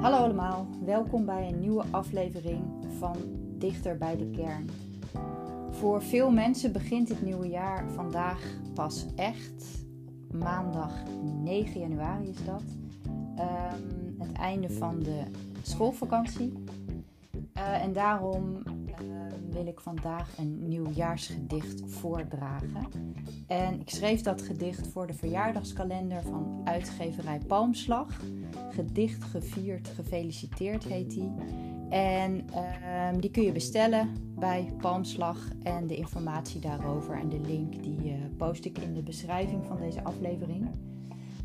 Hallo allemaal, welkom bij een nieuwe aflevering van Dichter bij de Kern. Voor veel mensen begint het nieuwe jaar vandaag pas echt. Maandag 9 januari is dat. Ehm, het einde van de schoolvakantie. Uh, en daarom wil ik vandaag een nieuwjaarsgedicht voordragen. En ik schreef dat gedicht voor de verjaardagskalender van uitgeverij Palmslag. Gedicht gevierd, gefeliciteerd heet die. En uh, die kun je bestellen bij Palmslag. En de informatie daarover en de link die uh, post ik in de beschrijving van deze aflevering.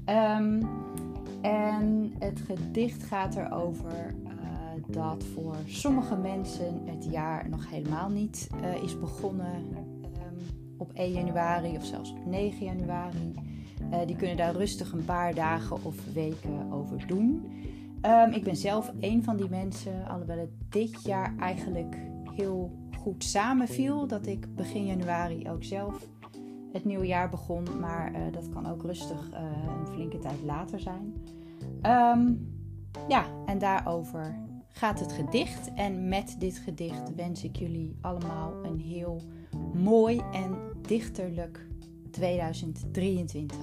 Um, en het gedicht gaat erover dat voor sommige mensen het jaar nog helemaal niet uh, is begonnen um, op 1 januari of zelfs op 9 januari. Uh, die kunnen daar rustig een paar dagen of weken over doen. Um, ik ben zelf een van die mensen, alhoewel het dit jaar eigenlijk heel goed samenviel. Dat ik begin januari ook zelf het nieuwe jaar begon. Maar uh, dat kan ook rustig een flinke tijd later zijn. Um, ja, en daarover gaat het gedicht. En met dit gedicht wens ik jullie allemaal een heel mooi en dichterlijk 2023.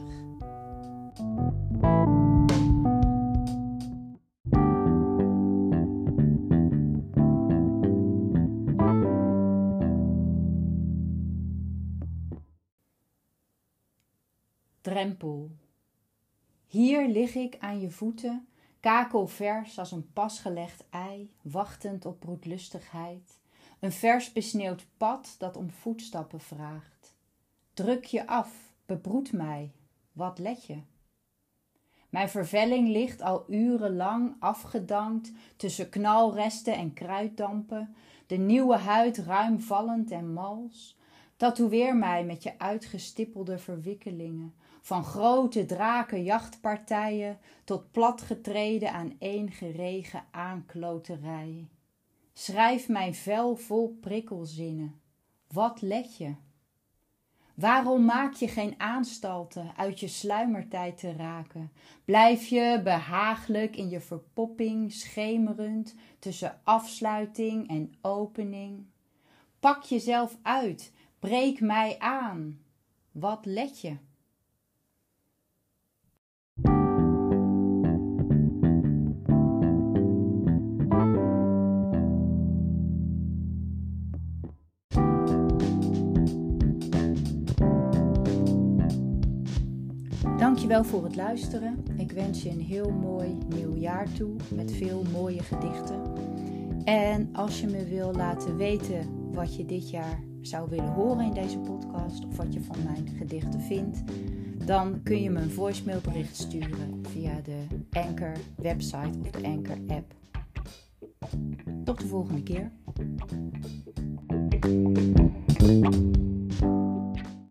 Drempel. Hier lig ik aan je voeten kakelvers als een pasgelegd ei, wachtend op broedlustigheid. Een vers besneeuwd pad dat om voetstappen vraagt. Druk je af, bebroed mij, wat let je? Mijn vervelling ligt al urenlang afgedankt tussen knalresten en kruiddampen, de nieuwe huid ruim vallend en mals. Tatoeëer mij met je uitgestippelde verwikkelingen, van grote drakenjachtpartijen tot platgetreden aan één geregen aankloterij. Schrijf mijn vel vol prikkelzinnen. Wat let je? Waarom maak je geen aanstalten uit je sluimertijd te raken? Blijf je behaaglijk in je verpopping schemerend tussen afsluiting en opening? Pak jezelf uit, breek mij aan. Wat let je? Dankjewel voor het luisteren. Ik wens je een heel mooi nieuw jaar toe met veel mooie gedichten. En als je me wil laten weten wat je dit jaar zou willen horen in deze podcast of wat je van mijn gedichten vindt, dan kun je me een voicemailbericht sturen via de Anchor website of de Anchor app. Tot de volgende keer.